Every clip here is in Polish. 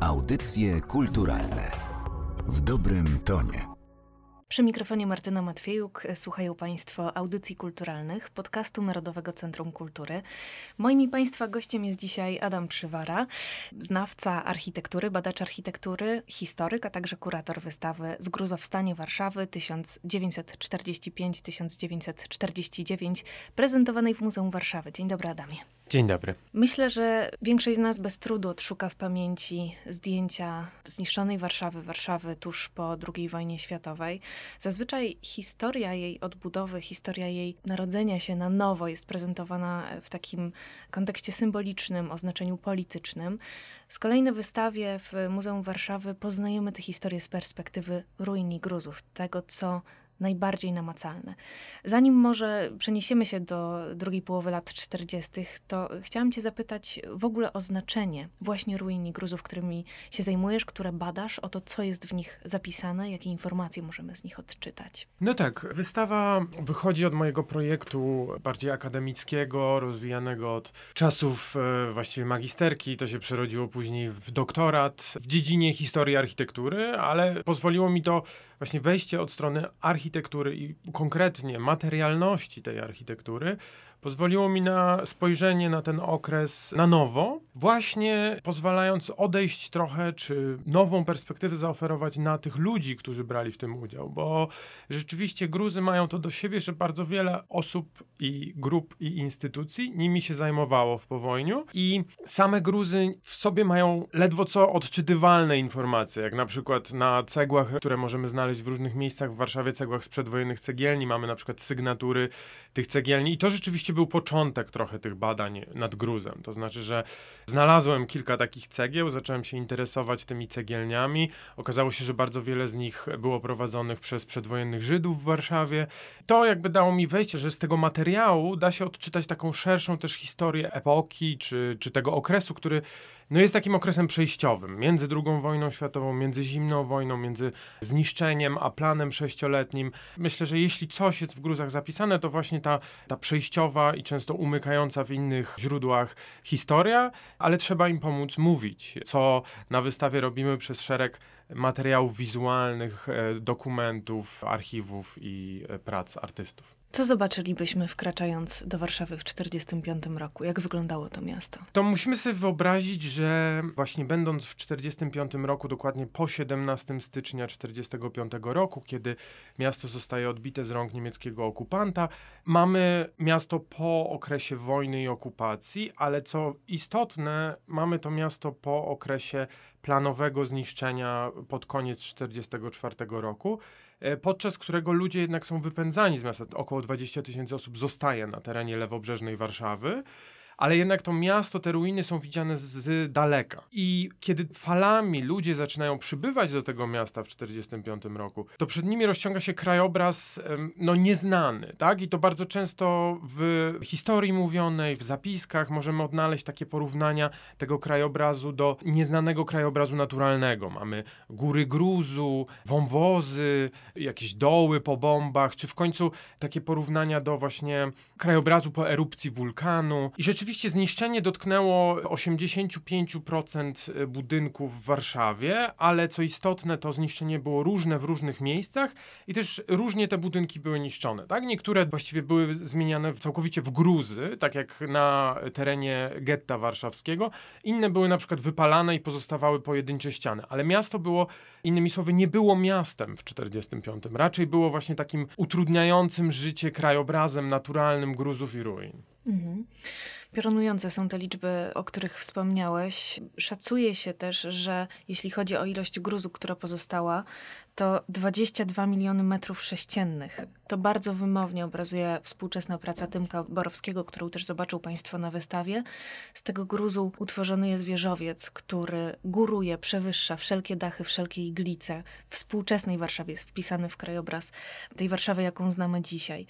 Audycje kulturalne w dobrym tonie. Przy mikrofonie Martyna Matwiejuk słuchają Państwo audycji kulturalnych podcastu Narodowego Centrum Kultury. Moim Państwa gościem jest dzisiaj Adam Przywara, znawca architektury, badacz architektury, historyk, a także kurator wystawy Zgruzowstanie Warszawy 1945-1949, prezentowanej w Muzeum Warszawy. Dzień dobry Adamie. Dzień dobry. Myślę, że większość z nas bez trudu odszuka w pamięci zdjęcia zniszczonej Warszawy, Warszawy tuż po II wojnie światowej. Zazwyczaj historia jej odbudowy, historia jej narodzenia się na nowo jest prezentowana w takim kontekście symbolicznym, o znaczeniu politycznym. Z kolei na wystawie w Muzeum Warszawy poznajemy tę historię z perspektywy ruin i gruzów, tego co najbardziej namacalne. Zanim może przeniesiemy się do drugiej połowy lat 40., to chciałam Cię zapytać w ogóle o znaczenie właśnie ruin i gruzów, którymi się zajmujesz, które badasz, o to, co jest w nich zapisane, jakie informacje możemy z nich odczytać. No tak, wystawa wychodzi od mojego projektu bardziej akademickiego, rozwijanego od czasów e, właściwie magisterki. To się przerodziło później w doktorat w dziedzinie historii architektury, ale pozwoliło mi to właśnie wejście od strony architektury i konkretnie materialności tej architektury pozwoliło mi na spojrzenie na ten okres na nowo, właśnie pozwalając odejść trochę, czy nową perspektywę zaoferować na tych ludzi, którzy brali w tym udział, bo rzeczywiście Gruzy mają to do siebie, że bardzo wiele osób i grup i instytucji nimi się zajmowało w powojniu i same Gruzy w sobie mają ledwo co odczytywalne informacje, jak na przykład na cegłach, które możemy znaleźć w różnych miejscach w Warszawie, cegłach z przedwojennych cegielni, mamy na przykład sygnatury tych cegielni i to rzeczywiście rzeczywiście był początek trochę tych badań nad gruzem. To znaczy, że znalazłem kilka takich cegieł, zacząłem się interesować tymi cegielniami. Okazało się, że bardzo wiele z nich było prowadzonych przez przedwojennych Żydów w Warszawie. To jakby dało mi wejście, że z tego materiału da się odczytać taką szerszą też historię epoki, czy, czy tego okresu, który no jest takim okresem przejściowym między II wojną światową, między zimną wojną, między zniszczeniem a planem sześcioletnim. Myślę, że jeśli coś jest w gruzach zapisane, to właśnie ta, ta przejściowa i często umykająca w innych źródłach historia, ale trzeba im pomóc mówić, co na wystawie robimy przez szereg materiałów wizualnych, e, dokumentów, archiwów i e, prac artystów. Co zobaczylibyśmy wkraczając do Warszawy w 1945 roku? Jak wyglądało to miasto? To musimy sobie wyobrazić, że właśnie będąc w 1945 roku, dokładnie po 17 stycznia 1945 roku, kiedy miasto zostaje odbite z rąk niemieckiego okupanta, mamy miasto po okresie wojny i okupacji, ale co istotne, mamy to miasto po okresie planowego zniszczenia pod koniec 1944 roku. E, podczas którego ludzie jednak są wypędzani z miasta. Około 20 tysięcy osób zostaje na terenie lewobrzeżnej Warszawy ale jednak to miasto, te ruiny są widziane z, z daleka. I kiedy falami ludzie zaczynają przybywać do tego miasta w 1945 roku, to przed nimi rozciąga się krajobraz no, nieznany, tak? I to bardzo często w historii mówionej, w zapiskach możemy odnaleźć takie porównania tego krajobrazu do nieznanego krajobrazu naturalnego. Mamy góry gruzu, wąwozy, jakieś doły po bombach, czy w końcu takie porównania do właśnie krajobrazu po erupcji wulkanu. I rzeczywiście Oczywiście zniszczenie dotknęło 85% e, budynków w Warszawie, ale co istotne, to zniszczenie było różne w różnych miejscach i też różnie te budynki były niszczone. Tak? Niektóre właściwie były zmieniane całkowicie w gruzy, tak jak na terenie getta warszawskiego. Inne były na przykład wypalane i pozostawały pojedyncze ściany, ale miasto było, innymi słowy, nie było miastem w 1945. Raczej było właśnie takim utrudniającym życie krajobrazem naturalnym gruzów i ruin. Mhm. Piorunujące są te liczby, o których wspomniałeś. Szacuje się też, że jeśli chodzi o ilość gruzu, która pozostała, to 22 miliony metrów sześciennych. To bardzo wymownie obrazuje współczesna praca Tymka Borowskiego, którą też zobaczył Państwo na wystawie. Z tego gruzu utworzony jest wieżowiec, który góruje, przewyższa wszelkie dachy, wszelkie iglice. W współczesnej Warszawie jest wpisany w krajobraz tej Warszawy, jaką znamy dzisiaj.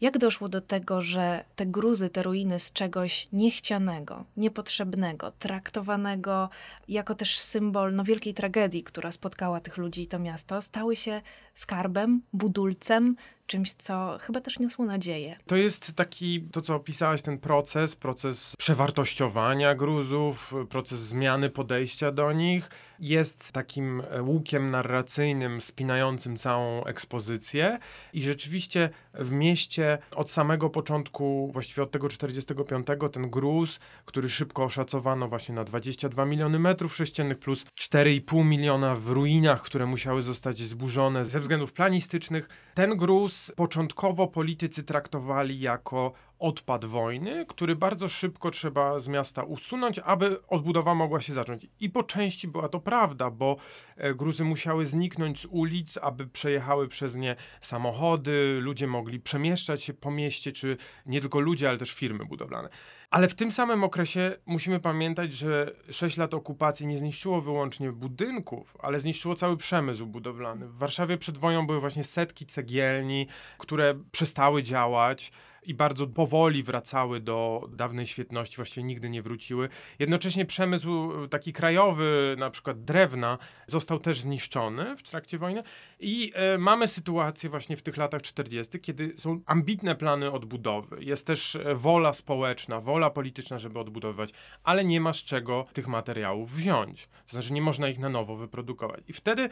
Jak doszło do tego, że te gruzy, te ruiny z czegoś niechcianego, niepotrzebnego, traktowanego jako też symbol no, wielkiej tragedii, która spotkała tych ludzi i to miasto, stały się skarbem, budulcem, czymś, co chyba też niosło nadzieję. To jest taki, to co opisałaś, ten proces, proces przewartościowania gruzów, proces zmiany podejścia do nich. Jest takim e, łukiem narracyjnym spinającym całą ekspozycję i rzeczywiście w mieście od samego początku, właściwie od tego 45, ten gruz, który szybko oszacowano właśnie na 22 miliony metrów sześciennych plus 4,5 miliona w ruinach, które musiały zostać zburzone ze względów planistycznych, ten gruz początkowo politycy traktowali jako odpad wojny, który bardzo szybko trzeba z miasta usunąć, aby odbudowa mogła się zacząć. I po części była to prawda, bo e, Gruzy musiały zniknąć z ulic, aby przejechały przez nie samochody, ludzie mogli przemieszczać się po mieście, czy nie tylko ludzie, ale też firmy budowlane. Ale w tym samym okresie musimy pamiętać, że 6 lat okupacji nie zniszczyło wyłącznie budynków, ale zniszczyło cały przemysł budowlany. W Warszawie przed wojną były właśnie setki cegielni, które przestały działać i bardzo powoli wracały do dawnej świetności, właściwie nigdy nie wróciły. Jednocześnie przemysł taki krajowy, na przykład drewna, został też zniszczony w trakcie wojny i e, mamy sytuację właśnie w tych latach 40., kiedy są ambitne plany odbudowy. Jest też e, wola społeczna, wola polityczna, żeby odbudowywać, ale nie ma z czego tych materiałów wziąć. To znaczy nie można ich na nowo wyprodukować. I wtedy e,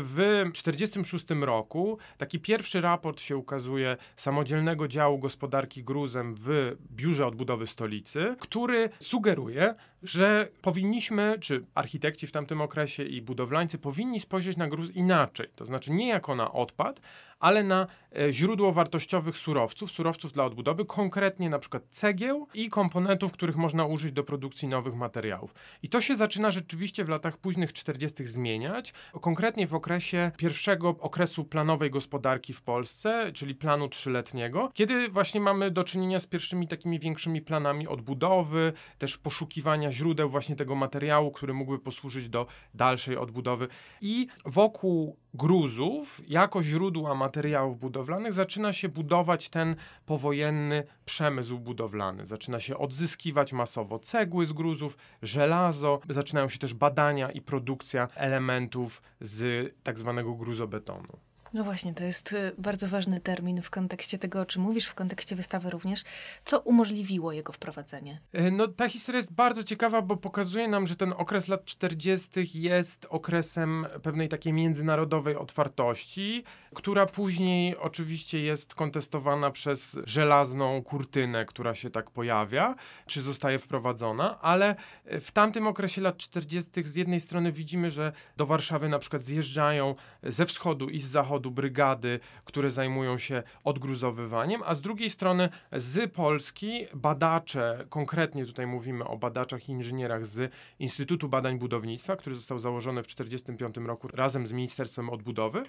w 46 roku taki pierwszy raport się ukazuje samodzielnego działu gospodarki gruzem w Biurze Odbudowy Stolicy, który sugeruje, że powinniśmy, czy architekci w tamtym okresie i budowlańcy powinni spojrzeć na gruz inaczej. To znaczy nie jako na odpad, ale na e, źródło wartościowych surowców, surowców dla odbudowy, konkretnie na przykład cegieł i komponentów, których można użyć do produkcji nowych materiałów. I to się zaczyna rzeczywiście w latach późnych 40. zmieniać, konkretnie w okresie pierwszego okresu planowej gospodarki w Polsce, czyli planu trzyletniego, kiedy właśnie mamy do czynienia z pierwszymi takimi większymi planami odbudowy, też poszukiwania źródeł właśnie tego materiału, który mógłby posłużyć do dalszej odbudowy. I wokół gruzów, jako źródła materiałów budowlanych, zaczyna się budować ten powojenny przemysł budowlany. Zaczyna się odzyskiwać masowo cegły z gruzów, żelazo, zaczynają się też badania i produkcja elementów z tak zwanego gruzobetonu. No właśnie, to jest y, bardzo ważny termin w kontekście tego, o czym mówisz, w kontekście wystawy również. Co umożliwiło jego wprowadzenie? E, no, ta historia jest bardzo ciekawa, bo pokazuje nam, że ten okres lat 40. jest okresem pewnej takiej międzynarodowej otwartości, która później oczywiście jest kontestowana przez żelazną kurtynę, która się tak pojawia, czy zostaje wprowadzona, ale w tamtym okresie lat 40. z jednej strony widzimy, że do Warszawy na przykład zjeżdżają ze wschodu i z zachodu przodu brygady, które zajmują się odgruzowywaniem, a z drugiej strony z Polski badacze, konkretnie tutaj mówimy o badaczach i inżynierach z Instytutu Badań Budownictwa, który został założony w 1945 roku razem z Ministerstwem Odbudowy,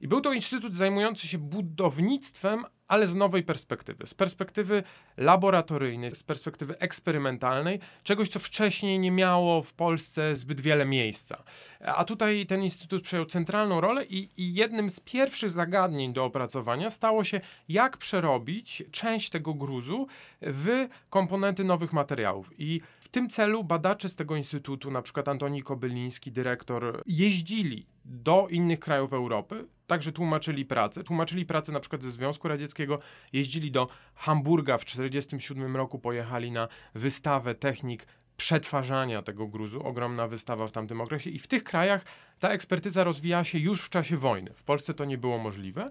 i był to instytut zajmujący się budownictwem, ale z nowej perspektywy, z perspektywy laboratoryjnej, z perspektywy eksperymentalnej, czegoś, co wcześniej nie miało w Polsce zbyt wiele miejsca. A tutaj ten instytut przejął centralną rolę i, i jednym z pierwszych zagadnień do opracowania stało się, jak przerobić część tego gruzu w komponenty nowych materiałów. I w tym celu badacze z tego instytutu, na przykład Antoni Kobyliński, dyrektor, jeździli do innych krajów Europy, także tłumaczyli pracę. Tłumaczyli pracę na przykład ze Związku Radzieckiego, jeździli do Hamburga w 1947 roku, pojechali na wystawę technik przetwarzania tego gruzu, ogromna wystawa w tamtym okresie i w tych krajach ta ekspertyza rozwijała się już w czasie wojny. W Polsce to nie było możliwe.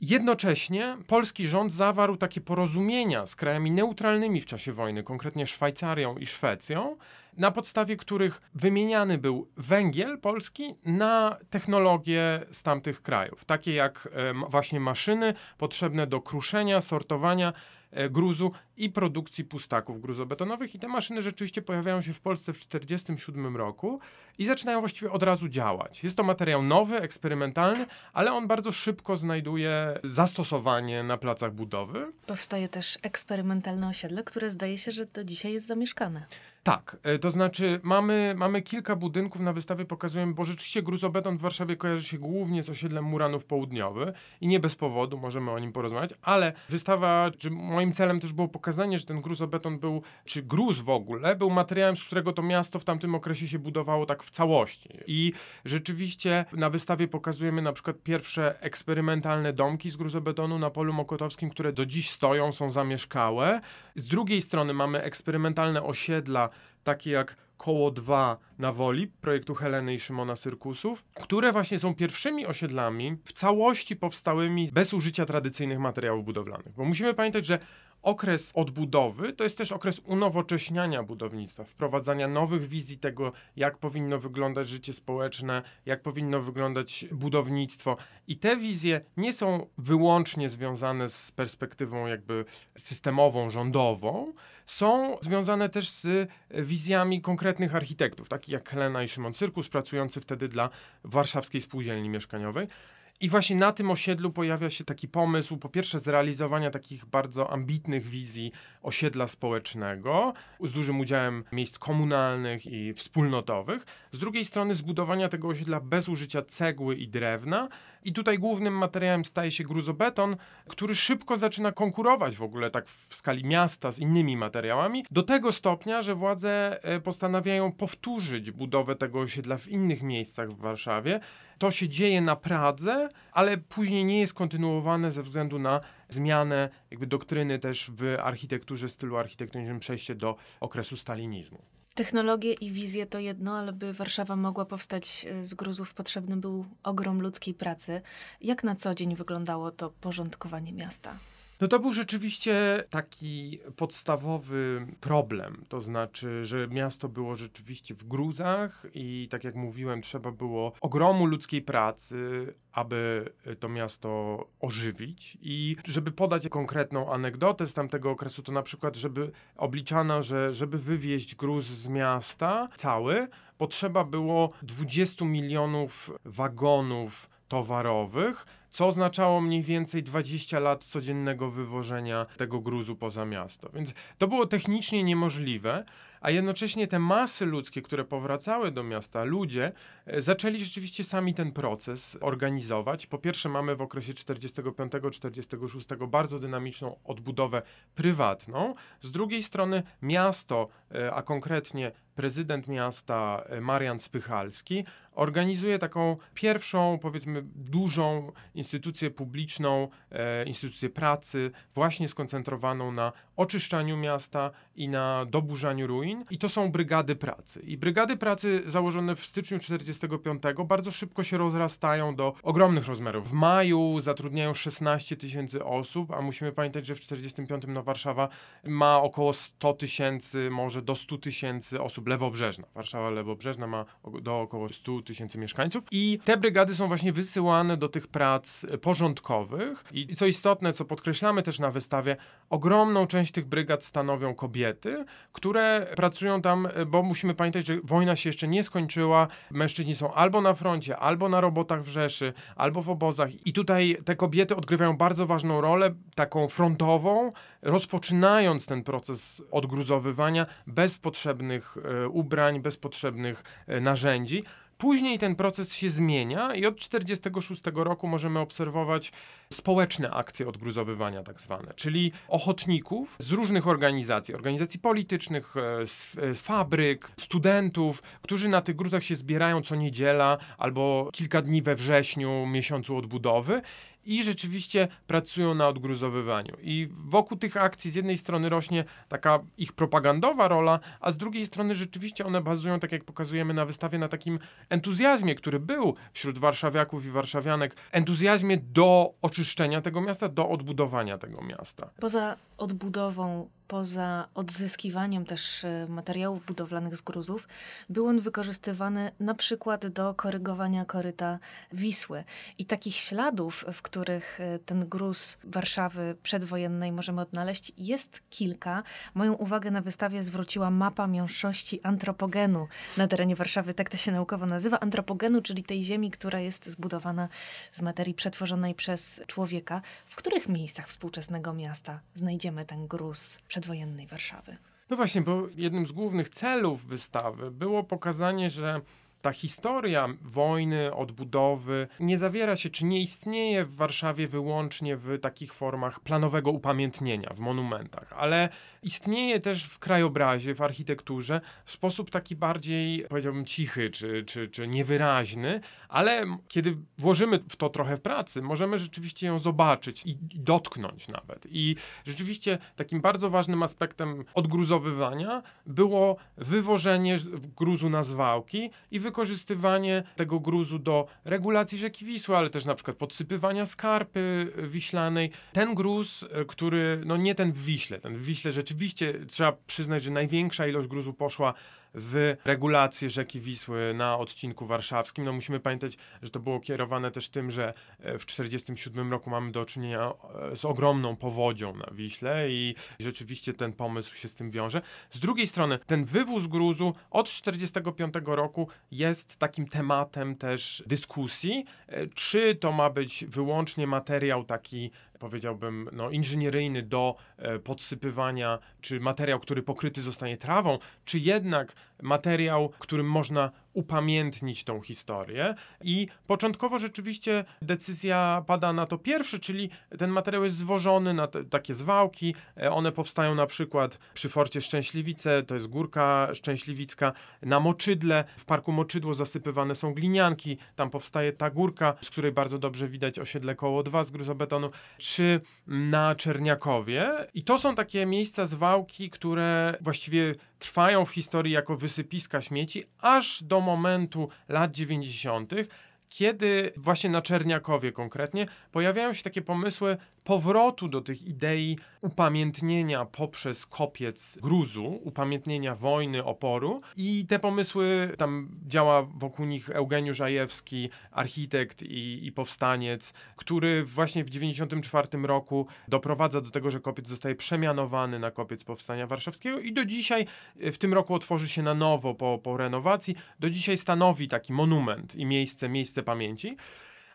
Jednocześnie polski rząd zawarł takie porozumienia z krajami neutralnymi w czasie wojny, konkretnie Szwajcarią i Szwecją, na podstawie których wymieniany był węgiel polski na technologie z tamtych krajów, takie jak właśnie maszyny potrzebne do kruszenia, sortowania E, gruzu i produkcji pustaków gruzobetonowych. I te maszyny rzeczywiście pojawiają się w Polsce w 1947 roku i zaczynają właściwie od razu działać. Jest to materiał nowy, eksperymentalny, ale on bardzo szybko znajduje zastosowanie na placach budowy. Powstaje też eksperymentalne osiedle, które zdaje się, że do dzisiaj jest zamieszkane. Tak, e, to znaczy mamy, mamy kilka budynków na wystawie pokazujemy, bo rzeczywiście gruzobeton w Warszawie kojarzy się głównie z osiedlem Muranów Południowy i nie bez powodu, możemy o nim porozmawiać, ale wystawa, czy moim celem też było pokazanie, że ten gruzobeton był, czy gruz w ogóle, był materiałem, z którego to miasto w tamtym okresie się budowało tak w całości. I rzeczywiście na wystawie pokazujemy na przykład pierwsze eksperymentalne domki z gruzobetonu na polu mokotowskim, które do dziś stoją, są zamieszkałe. Z drugiej strony mamy eksperymentalne osiedla, takie jak Koło 2 na Woli, projektu Heleny i Szymona Syrkusów, które właśnie są pierwszymi osiedlami w całości powstałymi bez użycia tradycyjnych materiałów budowlanych. Bo musimy pamiętać, że okres odbudowy to jest też okres unowocześniania budownictwa, wprowadzania nowych wizji tego, jak powinno wyglądać życie społeczne, jak powinno wyglądać budownictwo. I te wizje nie są wyłącznie związane z perspektywą jakby systemową, rządową, są związane też z wizjami konkretnych architektów, takich jak Helena i Szymon Cyrkus, pracujący wtedy dla Warszawskiej Spółdzielni Mieszkaniowej. I właśnie na tym osiedlu pojawia się taki pomysł, po pierwsze, zrealizowania takich bardzo ambitnych wizji osiedla społecznego z dużym udziałem miejsc komunalnych i wspólnotowych. Z drugiej strony, zbudowania tego osiedla bez użycia cegły i drewna. I tutaj głównym materiałem staje się gruzobeton, który szybko zaczyna konkurować w ogóle tak w skali miasta z innymi materiałami, do tego stopnia, że władze e, postanawiają powtórzyć budowę tego osiedla w innych miejscach w Warszawie to się dzieje na Pradze, ale później nie jest kontynuowane ze względu na zmianę jakby doktryny też w architekturze, stylu architektonicznym, przejście do okresu stalinizmu. Technologie i wizje to jedno, ale by Warszawa mogła powstać e, z gruzów, potrzebny był ogrom ludzkiej pracy. Jak na co dzień wyglądało to porządkowanie miasta? No to był rzeczywiście taki podstawowy problem. To znaczy, że miasto było rzeczywiście w gruzach i tak jak mówiłem, trzeba było ogromu ludzkiej pracy, aby to miasto ożywić. I żeby podać konkretną anegdotę z tamtego okresu, to na przykład, żeby obliczano, że żeby wywieźć gruz z miasta cały, potrzeba było 20 milionów wagonów towarowych, co oznaczało mniej więcej 20 lat codziennego wywożenia tego gruzu poza miasto. Więc to było technicznie niemożliwe, a jednocześnie te masy ludzkie, które powracały do miasta, ludzie e, zaczęli rzeczywiście sami ten proces organizować. Po pierwsze, mamy w okresie 45-46 bardzo dynamiczną odbudowę prywatną. Z drugiej strony, miasto, e, a konkretnie prezydent miasta e, Marian Spychalski organizuje taką pierwszą, powiedzmy, dużą instytucję publiczną, instytucję pracy, właśnie skoncentrowaną na oczyszczaniu miasta i na doburzaniu ruin. I to są brygady pracy. I brygady pracy założone w styczniu 1945 bardzo szybko się rozrastają do ogromnych rozmiarów. W maju zatrudniają 16 tysięcy osób, a musimy pamiętać, że w 1945 no, Warszawa ma około 100 tysięcy, może do 100 tysięcy osób lewobrzeżna. Warszawa lewobrzeżna ma do około 100 tysięcy mieszkańców i te brygady są właśnie wysyłane do tych prac porządkowych i co istotne, co podkreślamy też na wystawie, ogromną część tych brygad stanowią kobiety, które pracują tam, bo musimy pamiętać, że wojna się jeszcze nie skończyła, mężczyźni są albo na froncie, albo na robotach w Rzeszy, albo w obozach i tutaj te kobiety odgrywają bardzo ważną rolę, taką frontową, rozpoczynając ten proces odgruzowywania bez potrzebnych e, ubrań, bez potrzebnych e, narzędzi. Później ten proces się zmienia i od 1946 roku możemy obserwować społeczne akcje odgruzowywania tak zwane, czyli ochotników z różnych organizacji, organizacji politycznych, e, z fabryk, studentów, którzy na tych gruzach się zbierają co niedziela albo kilka dni we wrześniu, miesiącu odbudowy i rzeczywiście pracują na odgruzowywaniu. I wokół tych akcji z jednej strony rośnie taka ich propagandowa rola, a z drugiej strony rzeczywiście one bazują, tak jak pokazujemy na wystawie, na takim entuzjazmie, który był wśród warszawiaków i warszawianek, entuzjazmie do oczyszczenia tego miasta, do odbudowania tego miasta. Poza odbudową poza odzyskiwaniem też e, materiałów budowlanych z gruzów, był on wykorzystywany na przykład do korygowania koryta Wisły. I takich śladów, w których e, ten gruz Warszawy przedwojennej możemy odnaleźć, jest kilka. Moją uwagę na wystawie zwróciła mapa miąższości antropogenu na terenie Warszawy. Tak to się naukowo nazywa. Antropogenu, czyli tej ziemi, która jest zbudowana z materii przetworzonej przez człowieka. W których miejscach współczesnego miasta znajdziemy ten gruz przedwojennej Warszawy? No właśnie, bo jednym z głównych celów wystawy było pokazanie, że ta historia wojny, odbudowy nie zawiera się, czy nie istnieje w Warszawie wyłącznie w takich formach planowego upamiętnienia, w monumentach, ale istnieje też w krajobrazie, w architekturze w sposób taki bardziej, powiedziałbym, cichy czy, czy, czy niewyraźny, ale kiedy włożymy w to trochę pracy, możemy rzeczywiście ją zobaczyć i, dotknąć nawet. I rzeczywiście takim bardzo ważnym aspektem odgruzowywania było wywożenie gruzu na zwałki i wykorzystywanie tego gruzu do regulacji rzeki Wisły, ale też na przykład podsypywania skarpy wiślanej. Ten gruz, e, który, no nie ten w Wiśle, ten w Wiśle rzeczywiście trzeba przyznać, że największa ilość gruzu poszła w regulację rzeki Wisły na odcinku warszawskim. No musimy pamiętać, że to było kierowane też tym, że e, w 1947 roku mamy do czynienia e, z ogromną powodzią na Wiśle i rzeczywiście ten pomysł się z tym wiąże. Z drugiej strony ten wywóz gruzu od 1945 roku jest takim tematem też dyskusji, e, czy to ma być wyłącznie materiał taki powiedziałbym, no, inżynieryjny do e, podsypywania, czy materiał, który pokryty zostanie trawą, czy jednak materiał, którym można upamiętnić tą historię. I początkowo rzeczywiście decyzja pada na to pierwsze, czyli ten materiał jest zwożony na te, takie zwałki. E, one powstają na przykład przy Forcie Szczęśliwice, to jest górka Szczęśliwicka, na Moczydle. W Parku Moczydło zasypywane są glinianki, tam powstaje ta górka, z której bardzo dobrze widać osiedle koło 2 z gruzobetonu, czy na Czerniakowie. I to są takie miejsca zwałki, które właściwie trwają w historii jako wysypiska śmieci, aż do momentu lat 90., kiedy właśnie na Czerniakowie konkretnie pojawiają się takie pomysły powrotu do tych idei upamiętnienia poprzez kopiec gruzu, upamiętnienia wojny, oporu. I te pomysły, tam działa wokół nich Eugeniusz Ajewski, architekt i, i powstaniec, który właśnie w 94 roku doprowadza do tego, że kopiec zostaje przemianowany na kopiec Powstania Warszawskiego i do dzisiaj, w tym roku otworzy się na nowo po, po renowacji, do dzisiaj stanowi taki monument i miejsce, miejsce pamięci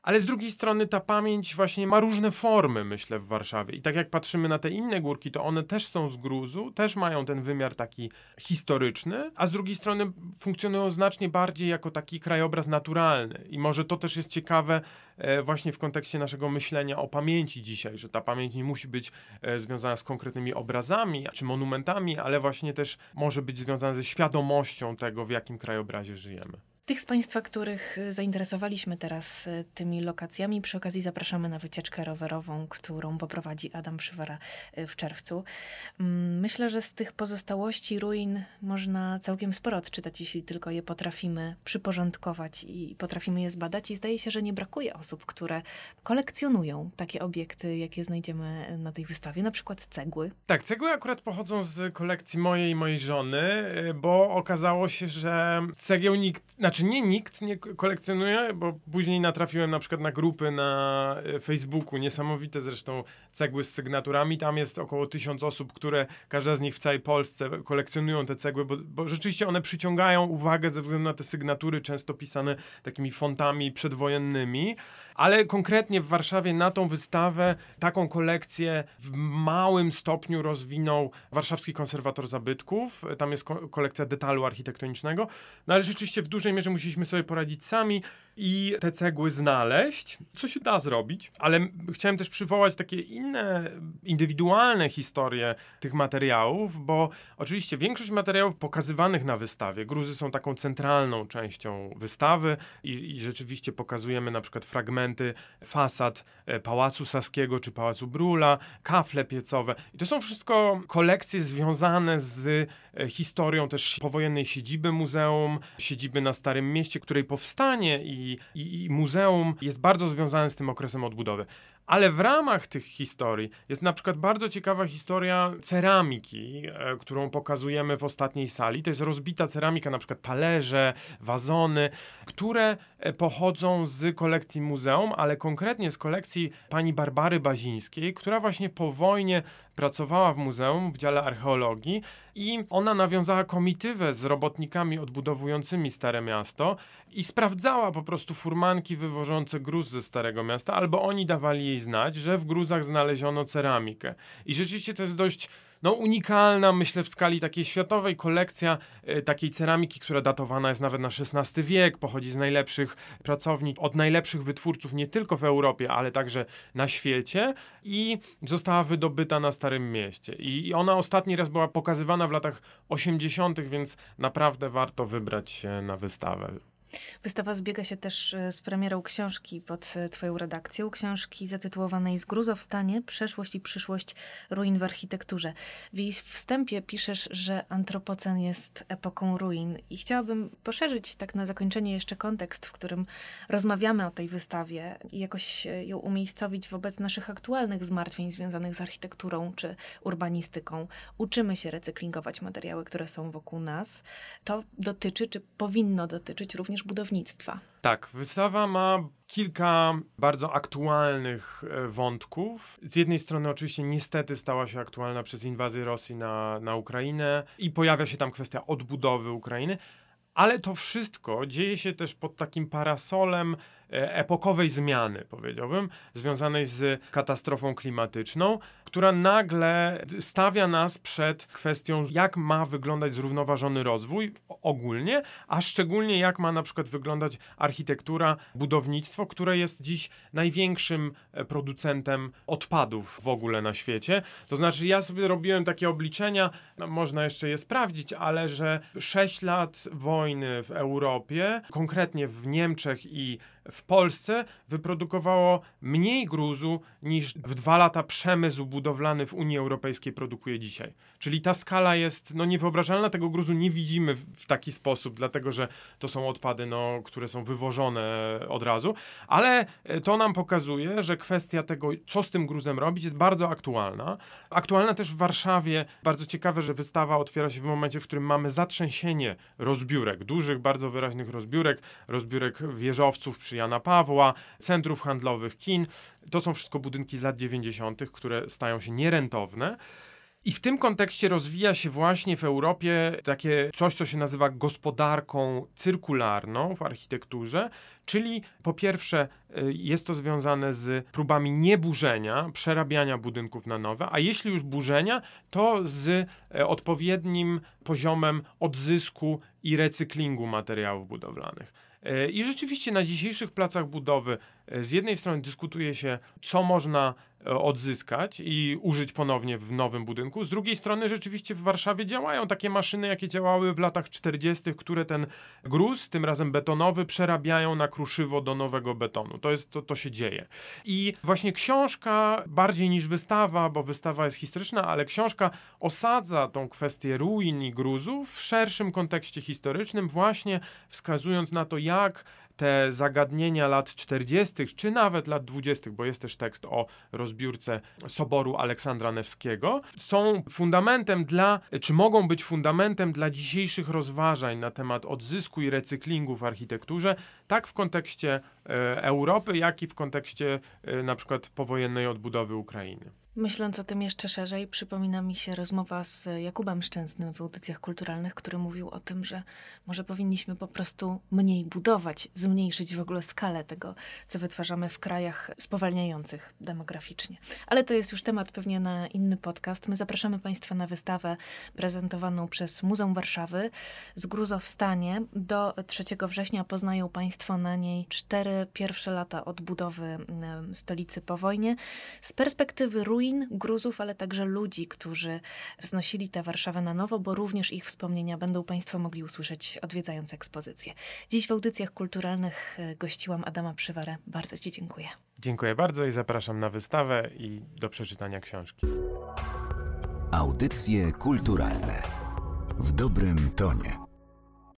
ale z drugiej strony ta pamięć właśnie ma różne formy, myślę, w Warszawie. I tak jak patrzymy na te inne górki, to one też są z gruzu, też mają ten wymiar taki historyczny, a z drugiej strony funkcjonują znacznie bardziej jako taki krajobraz naturalny. I może to też jest ciekawe e, właśnie w kontekście naszego myślenia o pamięci dzisiaj, że ta pamięć nie musi być e, związana z konkretnymi obrazami czy monumentami, ale właśnie też może być związana ze świadomością tego, w jakim krajobrazie żyjemy. Tych z Państwa, których y, zainteresowaliśmy teraz y, tymi lokacjami, przy okazji zapraszamy na wycieczkę rowerową, którą poprowadzi Adam Przywara y, w czerwcu. Mm, myślę, że z tych pozostałości ruin można całkiem sporo odczytać, jeśli tylko je potrafimy przyporządkować i potrafimy je zbadać. I zdaje się, że nie brakuje osób, które kolekcjonują takie obiekty, jakie znajdziemy na tej wystawie, na przykład cegły. Tak, cegły akurat pochodzą z kolekcji mojej i mojej żony, bo okazało się, że cegieł nikt, znaczy znaczy nie nikt nie kolekcjonuje, bo później natrafiłem na przykład na grupy na e, Facebooku, niesamowite zresztą cegły z sygnaturami. Tam jest około tysiąc osób, które każda z nich w całej Polsce kolekcjonują te cegły, bo, bo rzeczywiście one przyciągają uwagę ze względu na te sygnatury, często pisane takimi fontami przedwojennymi. Ale konkretnie w Warszawie na tą wystawę taką kolekcję w małym stopniu rozwinął Warszawski Konserwator Zabytków. Tam jest ko kolekcja detalu architektonicznego. No ale rzeczywiście w dużej mierze musieliśmy sobie poradzić sami i te cegły znaleźć, co się da zrobić, ale chciałem też przywołać takie inne, indywidualne historie tych materiałów, bo oczywiście większość materiałów pokazywanych na wystawie, gruzy są taką centralną częścią wystawy i, i rzeczywiście pokazujemy na przykład fragmenty fasad e, Pałacu Saskiego czy Pałacu Brula, kafle piecowe. I to są wszystko kolekcje związane z e, historią też powojennej siedziby muzeum, siedziby na Starym Mieście, której powstanie i i, i, muzeum jest bardzo związane z tym okresem odbudowy. Ale w ramach tych historii jest na przykład bardzo ciekawa historia ceramiki, e, którą pokazujemy w ostatniej sali. To jest rozbita ceramika, na przykład talerze, wazony, które e, pochodzą z kolekcji muzeum, ale konkretnie z kolekcji pani Barbary Bazińskiej, która właśnie po wojnie pracowała w muzeum w dziale archeologii i ona nawiązała komitywę z robotnikami odbudowującymi Stare Miasto i sprawdzała po prostu furmanki wywożące gruz ze Starego Miasta, albo oni dawali jej znać, że w gruzach znaleziono ceramikę. I rzeczywiście to jest dość no, unikalna, myślę, w skali takiej światowej kolekcja y, takiej ceramiki, która datowana jest nawet na XVI wiek, pochodzi z najlepszych pracowni, od najlepszych wytwórców nie tylko w Europie, ale także na świecie i została wydobyta na Starym Mieście. I ona ostatni raz była pokazywana w latach 80., więc naprawdę warto wybrać się na wystawę. Wystawa zbiega się też e, z premierą książki pod e, Twoją redakcją. Książki zatytułowanej Zgruzo w stanie, przeszłość i przyszłość ruin w architekturze. W jej wstępie piszesz, że antropocen jest epoką ruin. I chciałabym poszerzyć tak na zakończenie jeszcze kontekst, w którym rozmawiamy o tej wystawie i jakoś e, ją umiejscowić wobec naszych aktualnych zmartwień związanych z architekturą czy urbanistyką. Uczymy się recyklingować materiały, które są wokół nas. To dotyczy, czy powinno dotyczyć również budownictwa. Tak, wystawa ma kilka bardzo aktualnych e, wątków. Z jednej strony, oczywiście, niestety stała się aktualna przez inwazję Rosji na, na Ukrainę i pojawia się tam kwestia odbudowy Ukrainy, ale to wszystko dzieje się też pod takim parasolem epokowej zmiany, powiedziałbym, związanej z katastrofą klimatyczną, która nagle stawia nas przed kwestią, jak ma wyglądać zrównoważony rozwój ogólnie, a szczególnie jak ma na przykład wyglądać architektura, budownictwo, które jest dziś największym e, producentem odpadów w ogóle na świecie. To znaczy, ja sobie robiłem takie obliczenia, no, można jeszcze je sprawdzić, ale że 6 lat wojny w Europie, konkretnie w Niemczech i w Polsce wyprodukowało mniej gruzu niż w dwa lata przemysł budowlany w Unii Europejskiej produkuje dzisiaj. Czyli ta skala jest no, niewyobrażalna, tego gruzu nie widzimy w, taki sposób, dlatego że to są odpady, no, które są wywożone od razu, ale e, to nam pokazuje, że kwestia tego, co z tym gruzem robić, jest bardzo aktualna. Aktualna też w Warszawie. Bardzo ciekawe, że wystawa otwiera się w momencie, w którym mamy zatrzęsienie rozbiórek, dużych, bardzo wyraźnych rozbiórek, rozbiórek wieżowców przy Jana Pawła, centrów handlowych, kin. To są wszystko budynki z lat 90., które stają się nierentowne. I w tym kontekście rozwija się właśnie w Europie takie coś, co się nazywa gospodarką cyrkularną w architekturze, czyli po pierwsze y, jest to związane z próbami nieburzenia, przerabiania budynków na nowe, a jeśli już burzenia, to z e, odpowiednim poziomem odzysku i recyklingu materiałów budowlanych. E, I rzeczywiście na dzisiejszych placach budowy e, z jednej strony dyskutuje się, co można odzyskać i użyć ponownie w nowym budynku. Z drugiej strony rzeczywiście w Warszawie działają takie maszyny, jakie działały w latach 40., które ten gruz, tym razem betonowy, przerabiają na kruszywo do nowego betonu. To, jest, to, to się dzieje. I właśnie książka, bardziej niż wystawa, bo wystawa jest historyczna, ale książka osadza tą kwestię ruin i gruzów w szerszym kontekście historycznym, właśnie wskazując na to, jak te zagadnienia lat 40., czy nawet lat 20., bo jest też tekst o rozbiórce Soboru Aleksandra Newskiego, są fundamentem dla, czy mogą być fundamentem dla dzisiejszych rozważań na temat odzysku i recyklingu w architekturze, tak w kontekście e, Europy, jak i w kontekście e, na przykład powojennej odbudowy Ukrainy. Myśląc o tym jeszcze szerzej, przypomina mi się rozmowa z Jakubem Szczęsnym w audycjach kulturalnych, który mówił o tym, że może powinniśmy po prostu mniej budować, zmniejszyć w ogóle skalę tego, co wytwarzamy w krajach spowalniających demograficznie. Ale to jest już temat pewnie na inny podcast. My zapraszamy Państwa na wystawę prezentowaną przez Muzeum Warszawy z Gruzo w stanie. Do 3 września poznają Państwo na niej cztery pierwsze lata odbudowy stolicy po wojnie. Z perspektywy ruin ruin, gruzów, ale także ludzi, którzy wznosili tę Warszawę na nowo, bo również ich wspomnienia będą Państwo mogli usłyszeć odwiedzając ekspozycję. Dziś w audycjach kulturalnych e, gościłam Adama Przywarę. Bardzo Ci dziękuję. Dziękuję bardzo i zapraszam na wystawę i do przeczytania książki. Audycje kulturalne w dobrym tonie.